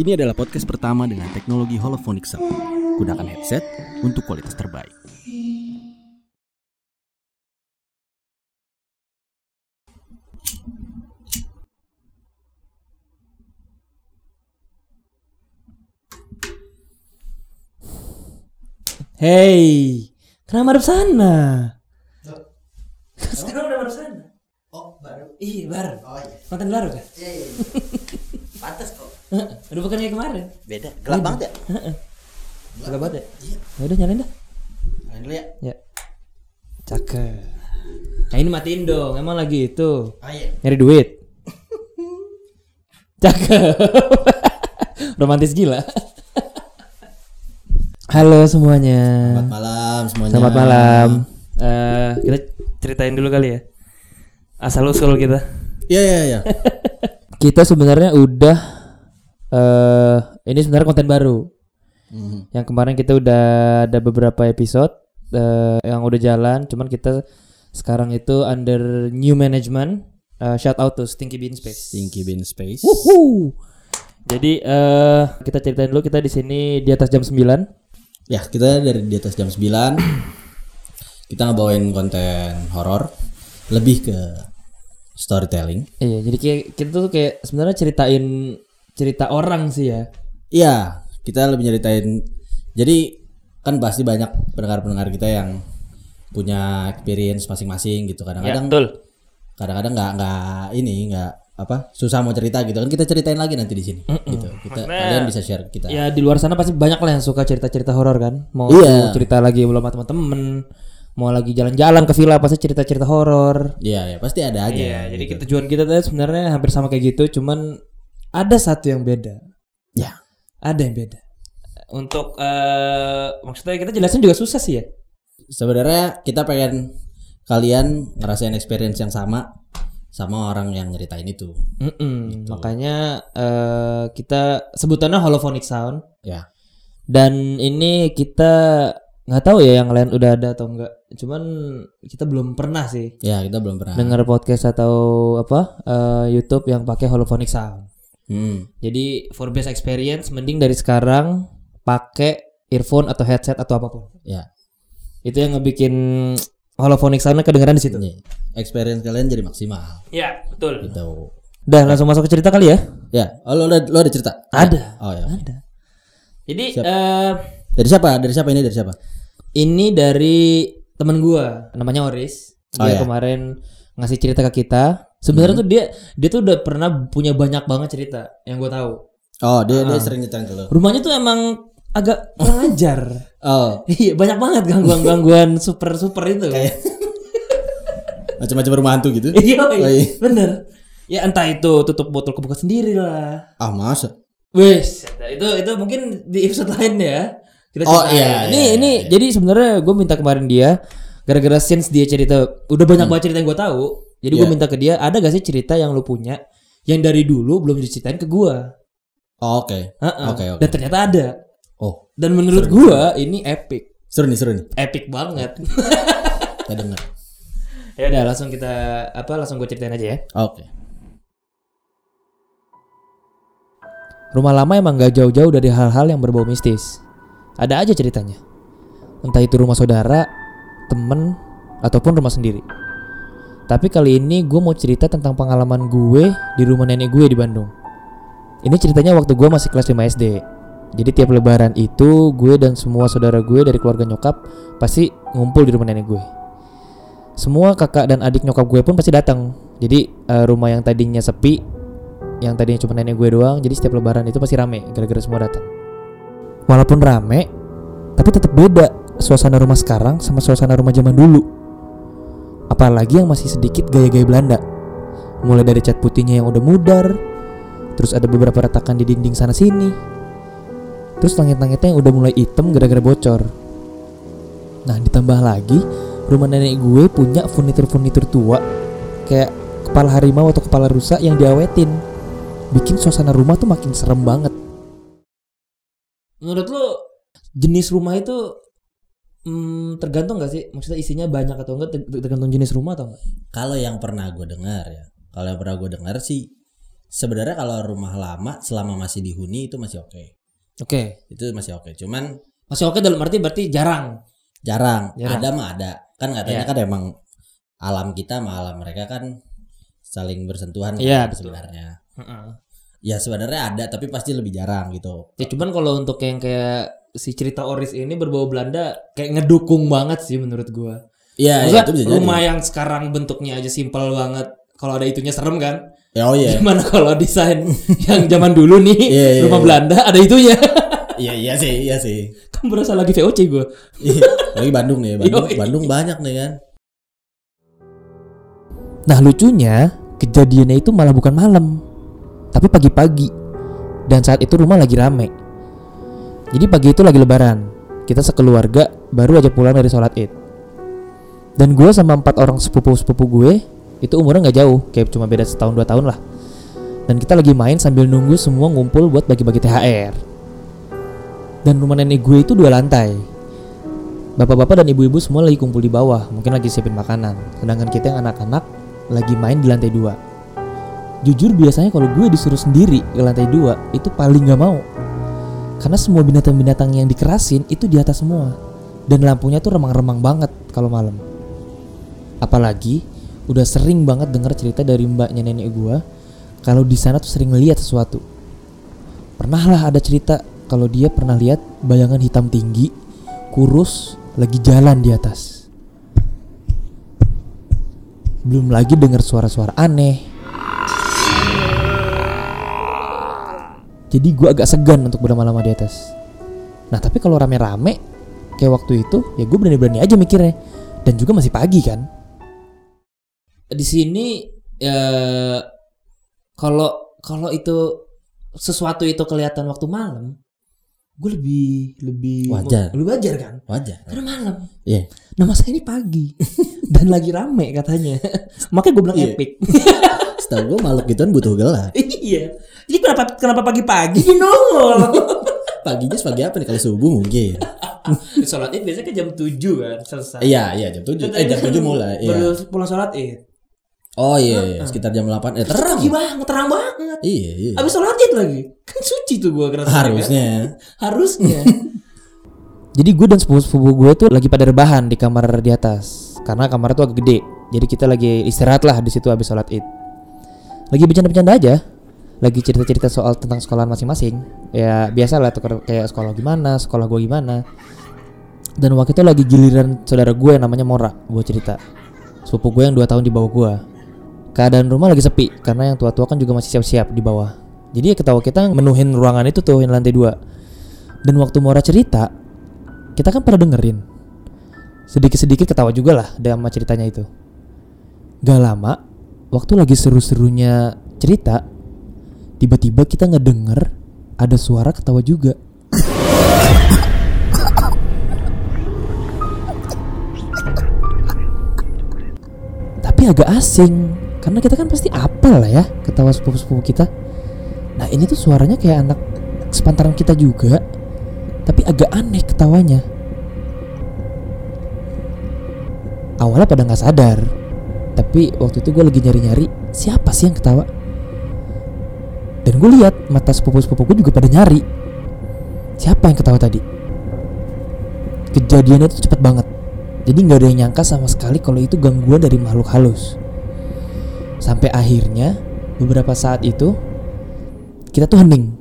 Ini adalah podcast pertama dengan teknologi holophonic sound. Gunakan headset untuk kualitas terbaik. Hei, kenapa madep sana? Sekarang udah madep sana. Oh, baru. Iya, baru. Oh iya. Konten baru kan? Iya, iya. Pantas kok. udah bukan kayak kemarin. Beda. Gelap banget ya? Gak banget ya? Iya. Ya udah nyalain dah. Main dulu ya. Ya. Cakep. Nah ini matiin dong, emang lagi itu Oh iya. nyari duit. Cakep. Romantis gila. Halo semuanya. Selamat malam semuanya. Selamat malam. Eh, kita ceritain dulu kali ya. Asal usul kita. Iya, iya, iya. Kita sebenarnya udah eh ini sebenarnya konten baru. Mhm. Yang kemarin kita udah ada beberapa episode eh, yang udah jalan, cuman kita sekarang itu under new management. Eh, shout out to Stinky Bean Space. Stinky Bean Space. Wuhu. Jadi eh kita ceritain dulu kita di sini di atas jam 9. Ya, kita dari di atas jam 9 kita ngebawain konten horor lebih ke storytelling. Iya, jadi kayak kita tuh kayak sebenarnya ceritain cerita orang sih ya. Iya, kita lebih nyeritain. Jadi kan pasti banyak pendengar-pendengar kita yang punya experience masing-masing gitu. Kadang-kadang betul. kadang-kadang nggak nggak ini nggak apa susah mau cerita gitu kan kita ceritain lagi nanti di sini gitu kita kalian bisa share ke kita Ya di luar sana pasti banyak lah yang suka cerita-cerita horor kan. Mau Iya. cerita lagi belum sama temen-temen, mau lagi jalan-jalan ke villa pasti cerita-cerita horor. iya ya pasti ada aja Iya, jadi gitu. tujuan kita tuh sebenarnya hampir sama kayak gitu, cuman ada satu yang beda. ya Ada yang beda. Untuk eh maksudnya kita jelasin juga susah sih ya. sebenarnya kita pengen kalian ngerasain experience yang sama sama orang yang nyeritain itu Mm-mm, Makanya eh kita sebutannya holophonic sound. ya Dan ini kita nggak tahu ya yang lain udah ada atau enggak. Cuman kita belum pernah sih ya kita belum pernah dengar podcast atau apa eh, YouTube yang pakai holophonic sound. hmm. Jadi for best experience mending dari sekarang pakai earphone atau headset atau apa pun. ya Itu yang ngebikin holophonic soundnya kedengeran di situ. ini experience kalian jadi maksimal Iya, betul. gitu Udah langsung masuk ke cerita kali ya? ya oh lo ada lo ada cerita Ada. oh ya Ada. Jadi eh dari siapa dari siapa ini dari siapa ini dari temen gua namanya Oris. Oh, Dia ya. kemarin ngasih cerita ke kita. Sebenarnya tuh dia dia tuh udah pernah punya banyak banget cerita yang gua tahu. oh dia dia sering nyeritain ke lo Rumahnya tuh emang agak kurang ajar. oh Iya banyak banget gangguan-gangguan super super itu. macam-macam rumah hantu gitu Iya, Oh, iya. bener. Ya entah itu tutup botol kebuka sendiri lah. ah masa Wes, itu itu mungkin di episode lain ya. Kita Oh, ceritain. iya, Ini iya, ini jadi sebenarnya gue minta kemarin dia gara-gara since dia cerita udah banyak banget cerita yang gue tahu. Jadi gue Iya. minta ke dia ada gak sih cerita yang lu punya yang dari dulu belum diceritain ke gue. oh, oke Heeh. Oke, oke. Dan ternyata ada. Oh Dan menurut gue ini epic, seru nih seru nih epic banget. kita dengar ya udah langsung kita apa langsung gue ceritain aja ya. oke Rumah lama emang gak jauh-jauh dari hal-hal yang berbau mistis. Ada aja ceritanya. Entah itu rumah saudara, temen, ataupun rumah sendiri. Tapi kali ini gue mau cerita tentang pengalaman gue di rumah nenek gue di Bandung. Ini ceritanya waktu gue masih kelas 5 SD. Jadi tiap lebaran itu gue dan semua saudara gue dari keluarga nyokap pasti ngumpul di rumah nenek gue. Semua kakak dan adik nyokap gue pun pasti datang. Jadi eh, rumah yang tadinya sepi yang tadinya cuma nenek gue doang jadi setiap lebaran itu pasti rame gara-gara semua datang walaupun rame tapi tetap beda suasana rumah sekarang sama suasana rumah zaman dulu apalagi yang masih sedikit gaya-gaya Belanda mulai dari cat putihnya yang udah mudar terus ada beberapa retakan di dinding sana sini terus langit-langitnya yang udah mulai hitam gara-gara bocor nah ditambah lagi rumah nenek gue punya furnitur-furnitur tua kayak kepala harimau atau kepala rusa yang diawetin bikin suasana rumah tuh makin serem banget menurut lo jenis rumah itu hmm, tergantung gak sih? Maksudnya isinya banyak atau enggak ter- tergantung jenis rumah atau enggak? Kalau yang pernah gue dengar ya, kalau yang pernah gue dengar sih sebenarnya kalau rumah lama selama masih dihuni itu masih oke. Oke. Itu masih oke. Cuman Masih oke dalam arti berarti jarang. jarang, Jarang. ada mah ada. Kan katanya Iya. kan emang alam kita sama alam mereka kan saling bersentuhan Iya, kan sebenarnya. Heeh. Ya sebenarnya ada tapi pasti lebih jarang gitu. Ya cuman kalau untuk yang kayak si cerita Oris ini berbau Belanda kayak ngedukung banget sih menurut gua. Iya, iya, itu bisa jadi. rumah yang sekarang bentuknya aja simpel banget. Kalau ada itunya serem kan? Ya, oh iya. Gimana kalau desain yang zaman dulu nih Iya, iya, rumah iya. Belanda ada itunya? iya, iya sih, iya sih. kan berasa lagi VOC gua. Iya, Lagi Bandung nih, Bandung, Yoi. Bandung banyak nih kan. Nah lucunya kejadiannya itu malah bukan malam, tapi pagi-pagi. Dan saat itu rumah lagi rame. Jadi pagi itu lagi lebaran. Kita sekeluarga baru aja pulang dari sholat id. Dan gue sama empat orang sepupu-sepupu gue itu umurnya nggak jauh, kayak cuma beda setahun dua tahun lah. Dan kita lagi main sambil nunggu semua ngumpul buat bagi-bagi THR. Dan rumah nenek gue itu dua lantai. Bapak-bapak dan ibu-ibu semua lagi kumpul di bawah, mungkin lagi siapin makanan. Sedangkan kita yang anak-anak lagi main di lantai dua. Jujur biasanya kalau gue disuruh sendiri ke lantai dua itu paling gak mau. Karena semua binatang-binatang yang dikerasin itu di atas semua. Dan lampunya tuh remang-remang banget kalau malam. Apalagi udah sering banget denger cerita dari mbaknya nenek gue kalau di sana tuh sering ngeliat sesuatu. Pernah lah ada cerita kalau dia pernah lihat bayangan hitam tinggi, kurus, lagi jalan di atas. Belum lagi dengar suara-suara aneh. Jadi gue agak segan untuk berlama-lama di atas. Nah tapi kalau rame-rame kayak waktu itu ya gue berani-berani aja mikirnya. Dan juga masih pagi kan. Di sini ya kalau kalau itu sesuatu itu kelihatan waktu malam, gue lebih lebih Wajar. lebih wajar kan. Wajar. Karena malam. Iya. Nama saya ini pagi dan lagi rame katanya. Makanya gue bilang Iya. epic. Setahu gue makhluk gituan butuh gelap. iya. Jadi kenapa kenapa pagi-pagi nongol? Paginya pagi apa nih kalau subuh mungkin. sholat id biasanya kan jam 7 kan selesai. Iya, iya jam 7. Eh jam 7 mulai. Baru Iya. pulang sholat id. Oh iya, iya. sekitar jam 8. Eh terang. Pagi banget, terang banget. Iya, iya. Habis sholat id lagi. Kan suci tuh gue kerasa. Harusnya. Harusnya. Jadi gue dan sepupu-sepupu gue tuh lagi pada rebahan di kamar di atas karena kamar tuh agak gede. Jadi kita lagi istirahat lah di situ habis sholat id. Lagi bercanda-bercanda aja. Lagi cerita-cerita soal tentang sekolahan masing-masing. Ya biasa lah tuh kayak sekolah gimana, sekolah gue gimana. Dan waktu itu lagi giliran saudara gue yang namanya Mora. Gue cerita. Sepupu gue yang 2 tahun di bawah gue. Keadaan rumah lagi sepi karena yang tua-tua kan juga masih siap-siap di bawah. Jadi ya ketawa kita menuhin ruangan itu tuh yang lantai dua. Dan waktu Mora cerita, kita kan pernah dengerin. Sedikit-sedikit ketawa juga lah sama ceritanya itu. Gak lama, waktu lagi seru-serunya cerita, tiba-tiba kita ngedenger ada suara ketawa juga. Tapi agak asing, karena kita kan pasti apal lah ya ketawa sepupu-sepupu kita. Nah ini tuh suaranya kayak anak sepantaran kita juga, tapi agak aneh ketawanya. Awalnya pada nggak sadar, tapi waktu itu gue lagi nyari-nyari siapa sih yang ketawa. Dan gue lihat mata sepupu-sepupu gue juga pada nyari. Siapa yang ketawa tadi? Kejadiannya itu cepet banget. Jadi nggak ada yang nyangka sama sekali kalau itu gangguan dari makhluk halus. Sampai akhirnya beberapa saat itu kita tuh hening.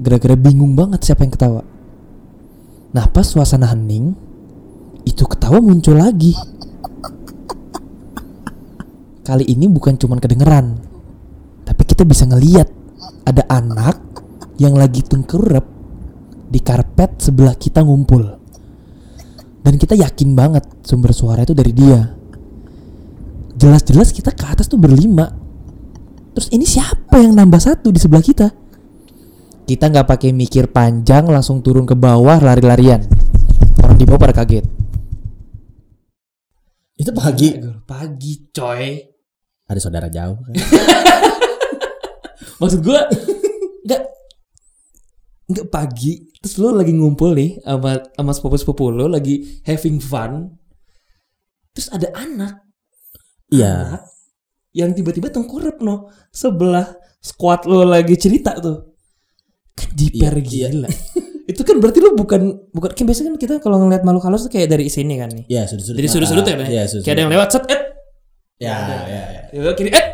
Gara-gara bingung banget siapa yang ketawa. Nah pas suasana hening, itu ketawa muncul lagi. Kali ini bukan cuman kedengeran, tapi kita bisa ngeliat ada anak yang lagi tengkurap di karpet sebelah kita ngumpul. Dan kita yakin banget sumber suara itu dari dia. Jelas-jelas kita ke atas tuh berlima. Terus ini siapa yang nambah satu di sebelah kita? Kita nggak pakai mikir panjang, langsung turun ke bawah lari-larian. Orang di bawah pada kaget. Itu pagi. Pagi, coy. Ada saudara jauh kan. Maksud gue nggak nggak pagi terus lu lagi ngumpul nih sama sama sepupu sepupu lu lagi having fun terus ada anak Iya. yang tiba-tiba tengkurap no sebelah squad lo lagi cerita tuh kan jiper Iya, iya. gila itu kan berarti lu bukan bukan kan biasanya kan kita kalau ngeliat makhluk halus tuh kayak dari sini kan nih Iya, sudut-sudut. dari sudut-sudut ya, Iya, sudut. kayak ada yang lewat set eh Ya, ya, ya. ya, kiri eh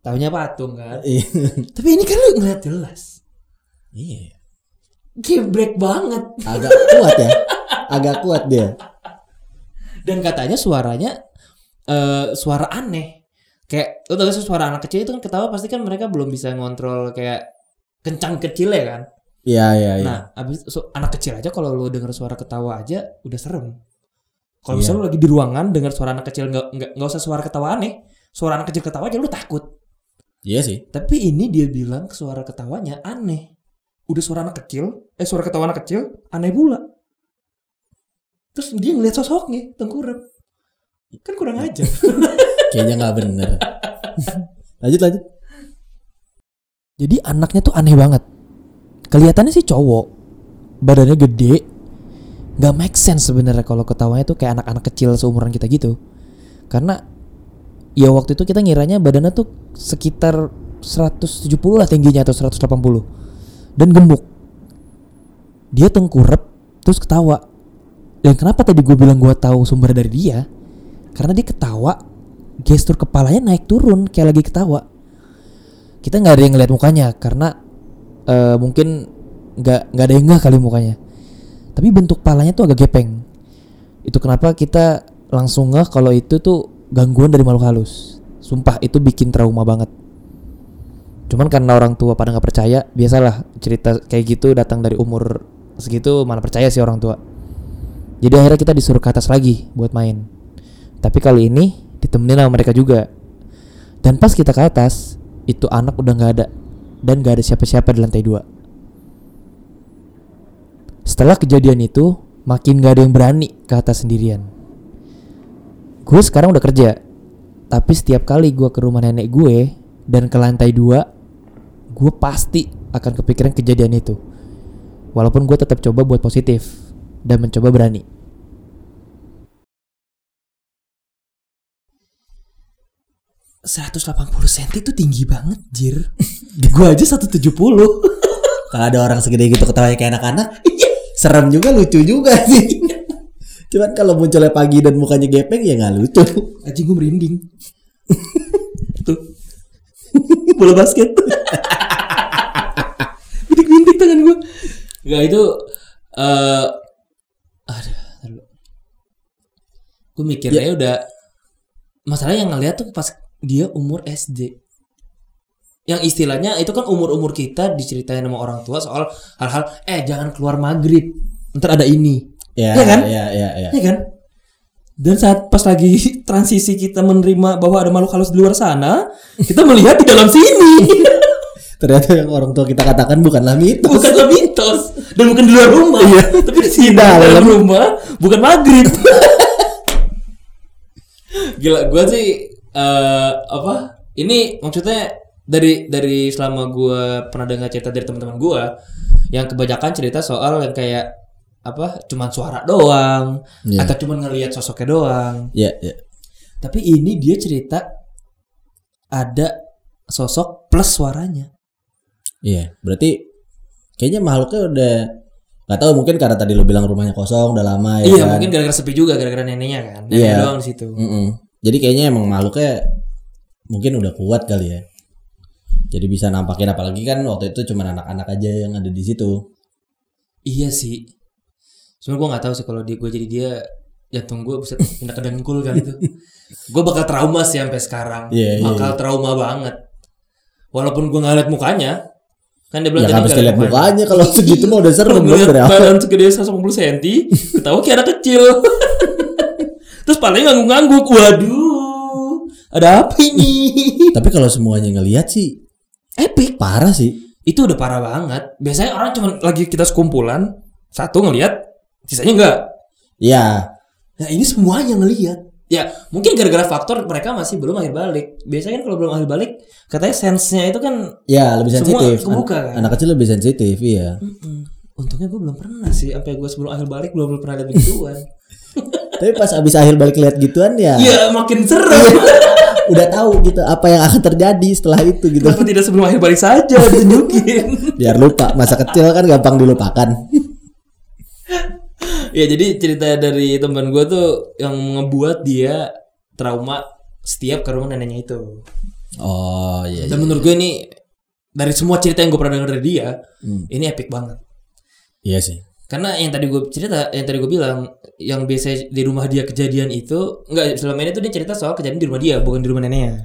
tahunya patung kan Iya. tapi ini kan lu ngeliat jelas Iya. gebrek banget Agak kuat ya. Agak kuat dia. dan katanya suaranya eh suara aneh. Kayak lu tau suara anak kecil itu kan ketawa pasti kan mereka belum bisa ngontrol kayak kencang kecil ya kan? Iya, iya, iya. nah abis so, anak kecil aja kalau lu dengar suara ketawa aja udah serem. Kalau Iya. misalnya lu lagi di ruangan dengar suara anak kecil nggak nggak nggak usah suara ketawa aneh suara anak kecil ketawa aja lu takut. Iya sih. tapi ini dia bilang suara ketawanya aneh. Udah suara anak kecil eh suara ketawa anak kecil aneh pula. Terus dia ngeliat sosoknya tengkurap kan kurang aja Kayaknya nggak bener. lanjut, lanjut. Jadi anaknya tuh aneh banget. Kelihatannya sih cowok, badannya gede, nggak make sense sebenarnya kalau ketawanya tuh kayak anak-anak kecil seumuran kita gitu. Karena ya waktu itu kita ngiranya badannya tuh sekitar 170 lah tingginya atau 180 dan gemuk. Dia tengkurap terus ketawa. Dan kenapa tadi gue bilang gue tahu sumber dari dia? Karena dia ketawa, gestur kepalanya naik turun kayak lagi ketawa. Kita nggak ada yang ngeliat mukanya karena eh, mungkin nggak nggak ada yang nggak kali mukanya. Tapi bentuk palanya tuh agak gepeng. Itu kenapa kita langsung ngeh kalau itu tuh gangguan dari makhluk halus. Sumpah itu bikin trauma banget. Cuman karena orang tua pada nggak percaya biasalah cerita kayak gitu datang dari umur segitu mana percaya sih orang tua. Jadi akhirnya kita disuruh ke atas lagi buat main tapi kali ini ditemenin sama mereka juga dan pas kita ke atas itu anak udah nggak ada dan gak ada siapa-siapa di lantai dua. Setelah kejadian itu, makin gak ada yang berani ke atas sendirian. Gue sekarang udah kerja, tapi setiap kali gue ke rumah nenek gue dan ke lantai dua, gue pasti akan kepikiran kejadian itu. Walaupun gue tetap coba buat positif dan mencoba berani. ...180 cm itu tinggi banget, Jir. gue aja 170. Kalau ada orang segede gitu ketawanya kayak anak-anak, serem juga, lucu juga sih. Cuman kalau munculnya pagi dan mukanya gepeng ya nggak lucu. Anjing gue merinding. Tuh. Bola basket. Bintik-bintik tangan gue. Enggak itu eh aduh, Gue mikirnya udah masalah yang ngeliat tuh pas dia umur SD. Yang istilahnya itu kan umur-umur kita diceritain sama orang tua soal hal-hal eh jangan keluar maghrib. Ntar ada ini. Ya, Iya kan? ya, ya, ya. Iya kan? Dan saat pas lagi transisi kita menerima bahwa ada makhluk halus di luar sana, kita melihat di dalam sini. Ternyata yang orang tua kita katakan bukanlah mitos. bukanlah mitos dan bukan di luar rumah, tapi di sini dalam. dalam rumah, bukan maghrib. Gila, gue sih eh apa? Ini maksudnya dari dari selama gue pernah dengar cerita dari teman-teman gue, yang kebanyakan cerita soal yang kayak apa? Cuman suara doang, Iya. atau cuman ngelihat sosoknya doang. Ya, ya. Tapi ini dia cerita ada sosok plus suaranya. Iya, berarti kayaknya makhluknya udah nggak tahu mungkin karena tadi lo bilang rumahnya kosong udah lama ya iya, kan? mungkin gara-gara sepi juga gara-gara neneknya kan. Nenek Iya. doang di situ. Mm-mm. Jadi kayaknya emang makhluknya mungkin udah kuat kali ya. Jadi bisa nampakin apalagi kan waktu itu cuma anak-anak aja yang ada di situ. Iya sih. Cuma gue nggak tahu sih kalau dia gue jadi dia jantung gue bisa pindah ke dengkul kali itu. gue bakal trauma sih sampai sekarang. Iya, iya, bakal trauma banget. Walaupun gue nggak liat mukanya, kan dia bilang Ya tadi kan lihat mukanya kalau segitu mah udah serem belum ngeliat dari awal. badan segede 180 cm, ketawa kayak anak kecil. Terus palanya ngangguk-ngangguk. Waduh, ada apa ini? Tapi kalau semuanya ngelihat sih Epic. parah sih. Itu udah parah banget. Biasanya orang cuma lagi kita sekumpulan, satu ngelihat, sisanya enggak. Iya. Nah ini semuanya ngelihat. Ya mungkin gara-gara faktor mereka masih belum akhir balik. Biasanya kan kalau belum akhir balik katanya sense-nya itu kan Ya lebih Semua sensitif. kebuka, An- kan? Anak kecil lebih sensitif, iya. Mm-mm. Untungnya gue belum pernah sih sampai gue sebelum akhir balik belum belum pernah lihat begituan. Tapi pas abis akhir balik lihat gituan ya, Iya makin serem. udah tahu gitu apa yang akan terjadi setelah itu gitu. Kenapa tidak sebelum akhir balik saja ditunjukin? Biar lupa masa kecil kan gampang dilupakan. ya jadi cerita dari teman gue tuh yang ngebuat dia trauma setiap ke rumah neneknya itu. Oh iya. Dan menurut gue ini dari semua cerita yang gue pernah dengar dari dia, Hmm. ini epic banget. Iya sih. Karena yang tadi gue cerita, yang tadi gue bilang, yang biasa di rumah dia kejadian itu, enggak selama ini tuh dia cerita soal kejadian di rumah dia, bukan di rumah neneknya.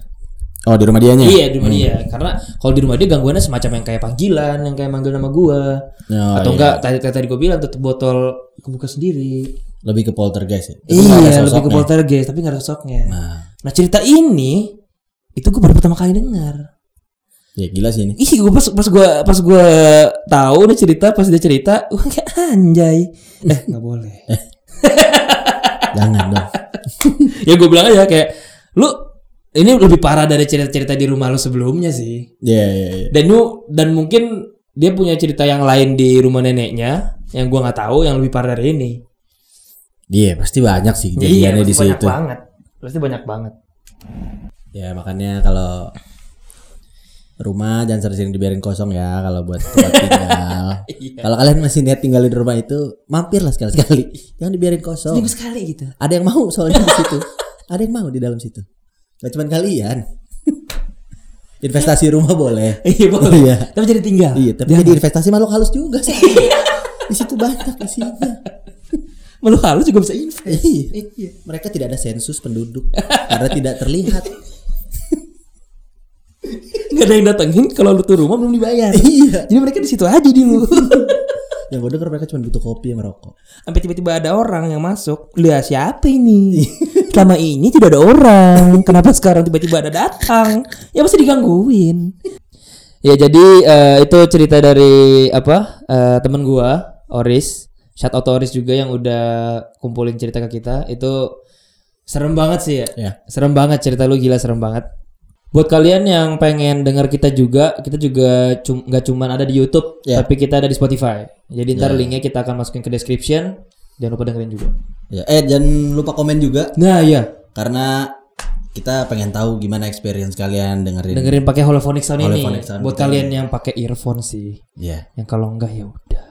Oh di rumah dianya? Iya di rumah dia. Karena kalau di rumah dia gangguannya semacam yang kayak panggilan, yang kayak manggil nama gue, Oh, atau iya. enggak tadi tadi gue bilang tutup botol kebuka sendiri. Lebih ke poltergeist ya. Tapi nggak Iya, lebih ke poltergeist, tapi nggak ada sosoknya. Nah, Nah cerita ini itu gue baru pertama kali dengar. Ya gila sih ini. Ih, gue pas pas gue pas gue tahu nih cerita, pas dia cerita, gue kayak anjay. Eh, nggak boleh. Jangan dong. ya gue bilang aja kayak lu ini lebih parah dari cerita-cerita di rumah lu sebelumnya sih. Iya iya iya. Dan lu dan mungkin dia punya cerita yang lain di rumah neneknya yang gua nggak tahu yang lebih parah dari ini. Iya pasti banyak sih kejadiannya di pasti banyak situ. banget. Pasti banyak banget. Ya makanya kalau rumah jangan sering-sering dibiarin kosong ya kalau buat tempat tinggal. Iya. Kalau kalian masih niat tinggal di rumah itu, mampirlah sekali-sekali. Jangan dibiarin kosong. Seminggu sekali gitu. Ada yang mau soalnya di situ. Ada yang mau di dalam situ. Gak cuma kalian. Investasi rumah boleh. Iya boleh. Iya. Tapi jadi tinggal. Iya, tapi jadi investasi makhluk halus juga sih. di situ banyak isinya. Malu halus juga bisa invest. Iya. Mereka tidak ada sensus penduduk karena tidak terlihat. Gak ada yang datengin kalau lu tuh rumah belum dibayar. Iya. Jadi mereka di situ aja dulu. Yang gue denger mereka cuma butuh kopi sama rokok. Sampai tiba-tiba ada orang yang masuk. Lihat siapa ini? Selama ini tidak ada orang. Kenapa sekarang tiba-tiba ada datang? Ya pasti digangguin. Ya jadi eh, itu cerita dari apa eh, temen gua Oris. Shout out Oris juga yang udah kumpulin cerita ke kita. Itu serem banget sih ya. Ya. Serem banget cerita lu gila serem banget. Buat kalian yang pengen dengar kita juga, kita juga cum- nggak cuman ada di YouTube, Ya. tapi kita ada di Spotify. Jadi ntar Ya. linknya kita akan masukin ke description. Jangan lupa dengerin juga. Ya, eh jangan lupa komen juga Nah iya, karena kita pengen tahu gimana experience kalian dengerin. dengerin pakai holophonic sound Holophonic ini. sound Buat kalian yang pakai earphone sih. Iya, Yang kalau enggak ya udah.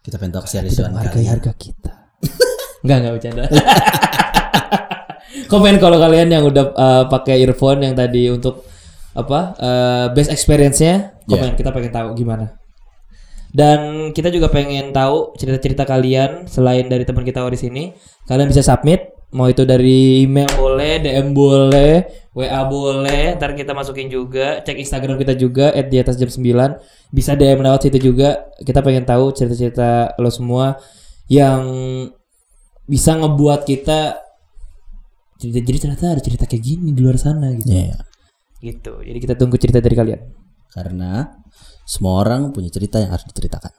kita pengen tahu keseriusan menghargai kalian. harga kita. enggak enggak bercanda. Komen kalau kalian yang udah uh, pakai earphone yang tadi untuk apa uh, best experience-nya, komen kita pengen tahu gimana. Dan kita juga pengen tahu cerita-cerita kalian selain dari teman kita di sini. Kalian bisa submit mau itu dari email boleh, DM boleh, WA boleh. Ntar kita masukin juga. Cek Instagram kita juga di atas jam 9. Bisa DM lewat situ juga. Kita pengen tahu cerita-cerita lo semua yang bisa ngebuat kita cerita jadi ternyata ada cerita kayak gini di luar sana gitu. Yeah. gitu. Jadi kita tunggu cerita dari kalian. Karena semua orang punya cerita yang harus diceritakan.